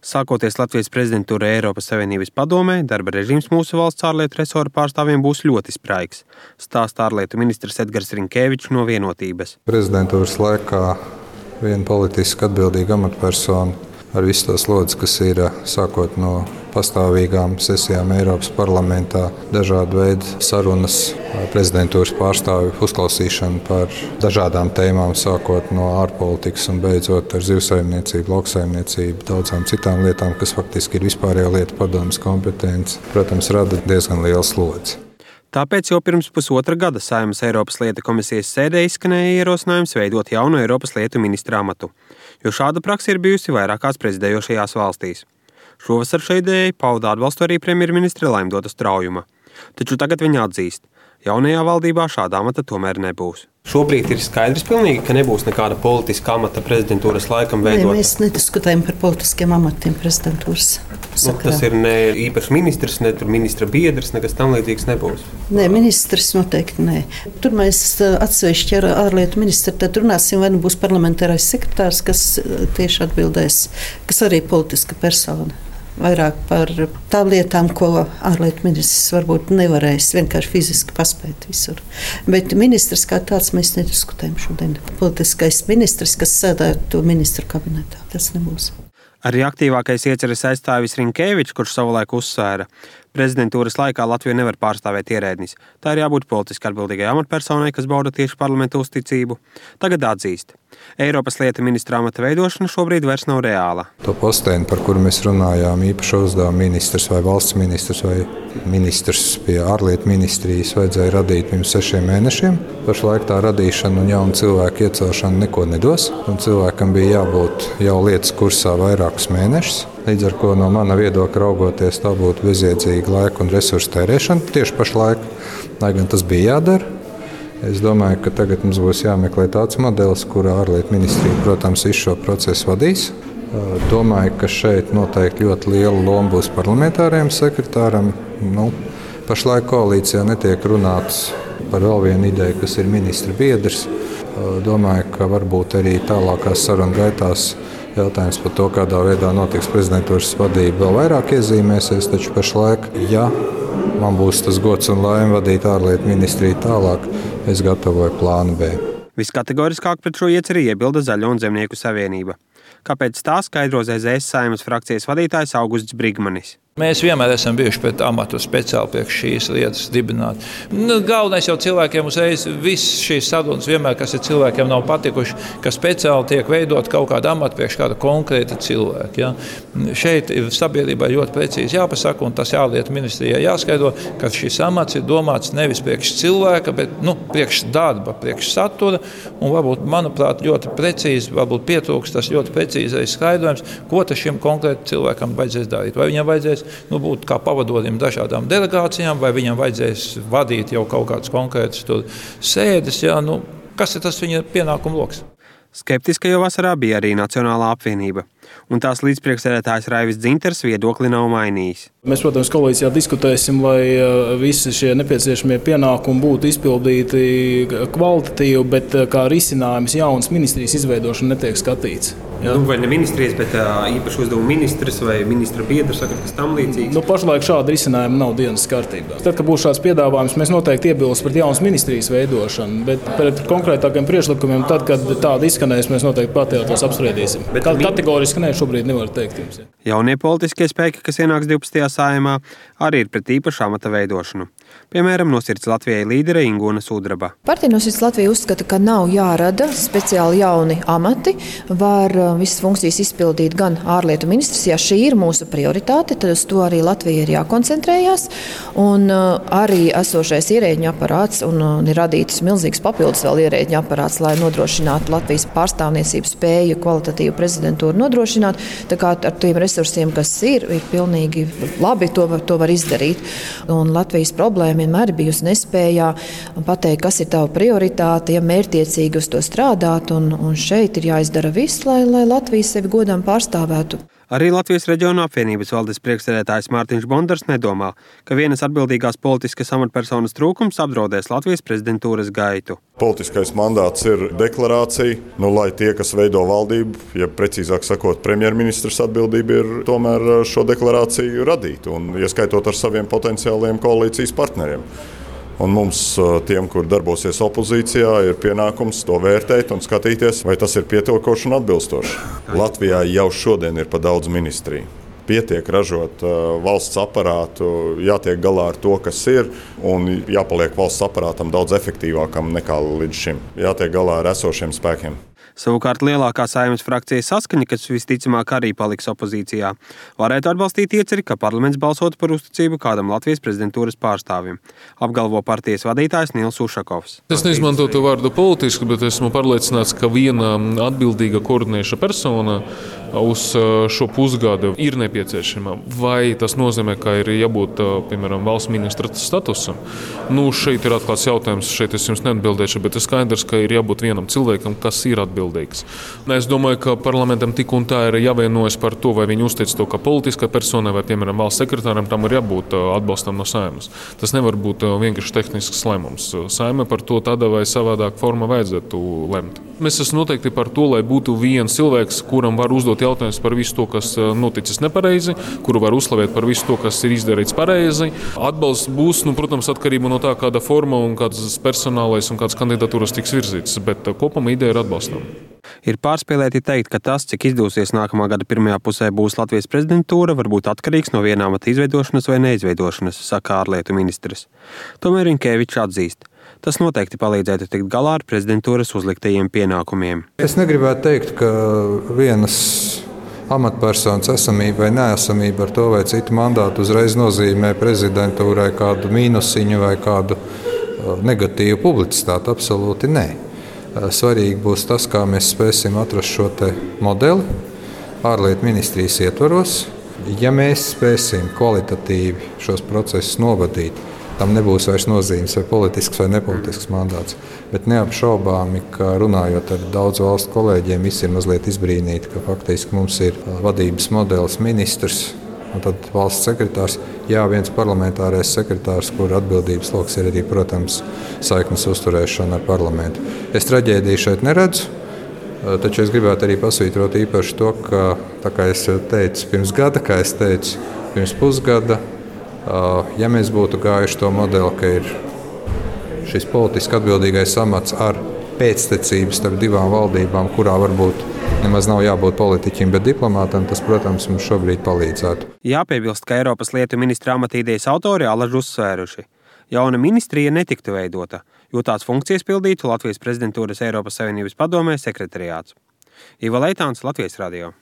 Sākoties Latvijas prezidentūra Eiropas Savienības padomē, darba režīms mūsu valsts ārlietu resora pārstāvjiem būs ļoti spraigs. Stāsta ārlietu ministrs Edgars Rinkēvičs no vienotības. Prezidentūras laikā viena politiski atbildīga amatpersona ar visu to slodzi, kas ir sākot no pastāvīgām sesijām Eiropas parlamentā, dažādu veidu sarunas, prezidentūras pārstāvju uzklausīšanu par dažādām tēmām, sākot no ārpolitikas un beidzot ar zivsaimniecību, lauksaimniecību, daudzām citām lietām, kas faktiski ir vispārējo lietu padomus kompetence, protams, rada diezgan lielu slodzi. Tāpēc jau pirms pusotra gada Saimnes Eiropas lietu komisijas sēdē izskanēja ierosinājums veidot jaunu Eiropas lietu ministra amatu, jo šāda praksa ir bijusi vairākās prezidējošajās valstīs. Šovasar šai idejai pauda atbalstu arī premjerministra Laimdota Straujuma. Taču tagad viņa atzīst, jaunajā valdībā šāda amata tomēr nebūs. Šobrīd ir skaidrs, pilnīgi, ka nebūs nekāda politiska amata prezidentūras laikam veidot. Mēs nediskutējam par politiskiem amatiem prezidentūras. Nu, tas ir ne īpašs ministrs, ne ministra biedrs, nekas tam līdzīgs nebūs. Nē, ministrs noteikti nē. Tur mēs atsevišķi ar ārlietu ministru tad runāsim, vai nu būs parlamentārais sekretārs, kas tieši atbildēs, kas arī politiska persona vairāk par tām lietām, ko ārlietu ministrs varbūt nevarēs vienkārši fiziski paspēt visur. Bet ministrs kā tāds mēs nediskutējam šodien. Politiskais ministrs, kas sēdētu ministru kabinetā, tas nebūs. Arī aktīvākais ieceres aizstāvis Rinkēvičs, kurš savulaik uzsvēra, prezidentūras laikā Latviju nevar pārstāvēt ierēdnis. Tā ir jābūt politiski atbildīgai amatpersonai, kas bauda tieši parlamentu uzticību. Tagad atzīst, Eiropas lietu ministra amata veidošana šobrīd vairs nav reāla. To posteni, par kuru mēs runājām, īpaši uzdevuma ministrs vai valsts ministrs vai ministrs pie ārlietu ministrijas, vajadzēja radīt pirms sešiem mēnešiem. Pašlaik tā radīšana un jaunu cilvēku iecelšana neko nedos. Cilvēkam bija jābūt jau lietas kursā vairākus mēnešus. Līdz ar to no mana viedokļa raugoties, tā būtu bezjēdzīga laika un resursu tērēšana tieši pašlaik, lai gan tas bija jādara. Es domāju, ka tagad mums būs jāmeklē tāds modelis, kurā ārlietu ministrija, protams, visu šo procesu vadīs. Domāju, ka šeit noteikti ļoti liela loma būs parlamentāriem sekretāram. Nu, pašlaik koalīcijā netiek runāts par vēl vienu ideju, kas ir ministra biedrs. Domāju, ka varbūt arī tālākās sarunu gaitās jautājums par to, kādā veidā notiks prezidentūras vadība, vēl vairāk iezīmēsies. Taču pašlaik, ja man būs tas gods un laime vadīt ārlietu ministriju tālāk, es gatavoju plānu B. Viskategoriskāk pret šo ieceri iebilda Zaļo un Zemnieku savienība. Kāpēc tā skaidro ZZS saimnes frakcijas vadītājs Augusts Brigmanis. Mēs vienmēr esam bijuši pret amatu speciāli priekš šīs lietas dibināt. Nu, galvenais jau cilvēkiem uzreiz visas šīs sarunas, vienmēr, kas ir cilvēkiem nav patikuši, ka speciāli tiek veidot kaut kāda amata priekš kāda konkrēta cilvēka. Ja? Šeit ir sabiedrībai ļoti precīzi jāpasaka, un tas jālietu ministrijai jāskaidro, ka šis amats ir domāts nevis priekš cilvēka, bet nu, priekš darba, priekš satura. Un varbūt, manuprāt, ļoti precīzi, varbūt pietrūkst tas ļoti precīzais skaidrojums, ko šim konkrētam cilvēkam vajadzēs darīt. Vai viņam vajadzēs nu, būt kā pavadonim dažādām delegācijām, vai viņam vajadzēs vadīt jau kaut kādas konkrētas sēdes. Jā, nu, kas ir tas viņa pienākumu lokus? Skeptiska jau vasarā bija arī Nacionālā apvienība, un tās līdzpriekšsēdētājs Raivis Dzinters viedokli nav mainījis. Mēs, protams, koalīcijā diskutēsim, lai uh, visi šie nepieciešamie pienākumi būtu izpildīti kvalitatīvi, bet uh, kā risinājums jaunas ministrijas izveidošana netiek skatīts. Jā. Nu, vai ne ministrijas, bet uh, īpaši uzdevuma ministrs vai ministra biedrs, kas tam līdzīgs? Nu, pašlaik šāda risinājuma nav dienas kārtībā. Tad, kad būs šāds piedāvājums, mēs noteikti iebilsim pret jaunas ministrijas veidošanu, bet pret konkrētākiem priekšlikumiem, tad, kad tāda izskanēs, mēs noteikti pati tos apspriedīsim. Bet kategoriski nē, šobrīd nevar teikt jums. Jaunie politiskie spēki, kas ienāks 12 saimā arī ir pret īpašu amata veidošanu. Piemēram, nosirds Latvijai līdere Ingūna Sudraba. Partija nosirds Latvija uzskata, ka nav jārada speciāli jauni amati. Var uh, visas funkcijas izpildīt gan ārlietu ministrs, ja šī ir mūsu prioritāte, tad uz to arī Latvija ir jākoncentrējās. Un uh, arī esošais ierēģiņu aparāts un, uh, ir radīts milzīgs papildus vēl ierēģiņu aparāts, lai nodrošinātu Latvijas pārstāvniecību spēju kvalitatīvu prezidentūru nodrošināt. Tā kā ar tiem resursiem, kas ir, ir pilnīgi labi to, to var izdarīt. Un Latvijas problēma vienmēr ir bijusi nespējā pateikt, kas ir tava prioritāte, ja mērķiecīgi uz to strādāt. Un, un šeit ir jāizdara viss, lai, lai Latvija sevi godām pārstāvētu. Arī Latvijas reģiona apvienības valdes priekšsēdētājs Mārtiņš Bondars nedomā, ka vienas atbildīgās politiskas amatpersonas trūkums apdraudēs Latvijas prezidentūras gaitu. Politiskais mandāts ir deklarācija, nu, lai tie, kas veido valdību, ja precīzāk sakot, premjerministrs atbildība ir tomēr šo deklarāciju radīt un ieskaitot ar saviem potenciāliem koalīcijas partneriem. Un mums, tiem, kur darbosies opozīcijā, ir pienākums to vērtēt un skatīties, vai tas ir pietiekoši un atbilstoši. Latvijā jau šodien ir pa daudz ministriju pietiek ražot valsts aparātu, jātiek galā ar to, kas ir, un jāpaliek valsts aparātam daudz efektīvākam nekā līdz šim. Jātiek galā ar esošiem spēkiem. Savukārt lielākā saimnes frakcija saskaņa, kas visticamāk arī paliks opozīcijā, varētu atbalstīt ieceri, ka parlaments balsotu par uzticību kādam Latvijas prezidentūras pārstāvim, apgalvo partijas vadītājs Nils Ušakovs. Es neizmantotu vārdu politiski, bet esmu pārliecināts, ka viena atbildīga koordinēša persona uz šo pusgadu ir nepieciešama. Vai tas nozīmē, ka ir jābūt piemēram valsts ministra statusam? Nu, šeit ir atklāts jautājums, šeit es jums neatbildēšu, bet ir skaidrs, ka ir jābūt vienam cilvēkam, kas ir atbildīgs. Es domāju, ka parlamentam tik un tā ir jāvienojas par to, vai viņi uztic to kā politiskai personai vai, piemēram, valsts sekretāram. Tam ir jābūt uh, atbalstam no saimas. Tas nevar būt vienkārši tehnisks lēmums. Saima par to tādā vai savādāk formā vajadzētu lemt. Mēs esam noteikti par to, lai būtu viens cilvēks, kuram var uzdot jautājumus par visu to, kas uh, noticis nepareizi, kuru var uzslavēt par visu to, kas ir izdarīts pareizi. Atbalsts būs, nu, protams, atkarībā no tā, kāda forma un kāds personālais un kādas kandidatūras tiks virzītas, bet kopumā ideja ir atbalstāma. Ir pārspīlēti teikt, ka tas, cik izdosies nākamā gada pirmajā pusē būs Latvijas prezidentūra, var būt atkarīgs no vienā amata izveidošanas vai neizveidošanas, saka ārlietu ministrs. Tomēr Rinkēvičs atzīst. Tas noteikti palīdzētu tikt galā ar prezidentūras uzliktajiem pienākumiem. Es negribētu teikt, ka vienas amatpersonas esamība vai neesamība ar to vai citu mandātu uzreiz nozīmē prezidentūrai kādu mīnusiņu vai kādu uh, negatīvu publicitāti. Absolūti nē. Eh, svarīgi būs tas, kā mēs spēsim atrast šo modeli ārlietu ministrijas ietvaros. Ja mēs spēsim kvalitatīvi šos procesus novadīt, tam nebūs vairs nozīmes, vai politisks vai nepolitisks mandāts. Bet neapšaubāmi, ka runājot ar daudzu valstu kolēģiem, visi ir mazliet izbrīnīti, ka faktiski mums ir eh, vadības modelis ministrs un tad valsts sekretārs. Jā, viens parlamentārais sekretārs, kur atbildības lokus ir arī, protams, saiknes uzturēšana ar parlamentu. Es traģēdiju šeit neredzu. Taču es gribētu arī pasvītrot īpaši to, ka, kā jau teicu, pirms gada, kā es teicu, pirms pusgada, ja mēs būtu gājuši to modeli, ka ir šis politiski atbildīgais amats ar pēctecību starp divām valdībām, kurā varbūt Nemaz nav jābūt politiķim, bet diplomātam tas, protams, mums šobrīd palīdzētu. Jāpiebilst, ka Eiropas lietu ministra amatīdējas autori alaži uzsvēruši. Jauna ministrija netiktu veidota, jo tās funkcijas pildītu Latvijas prezidentūras Eiropas Savienības padomē sekretariāts. Iva Leitāns, Latvijas Radio.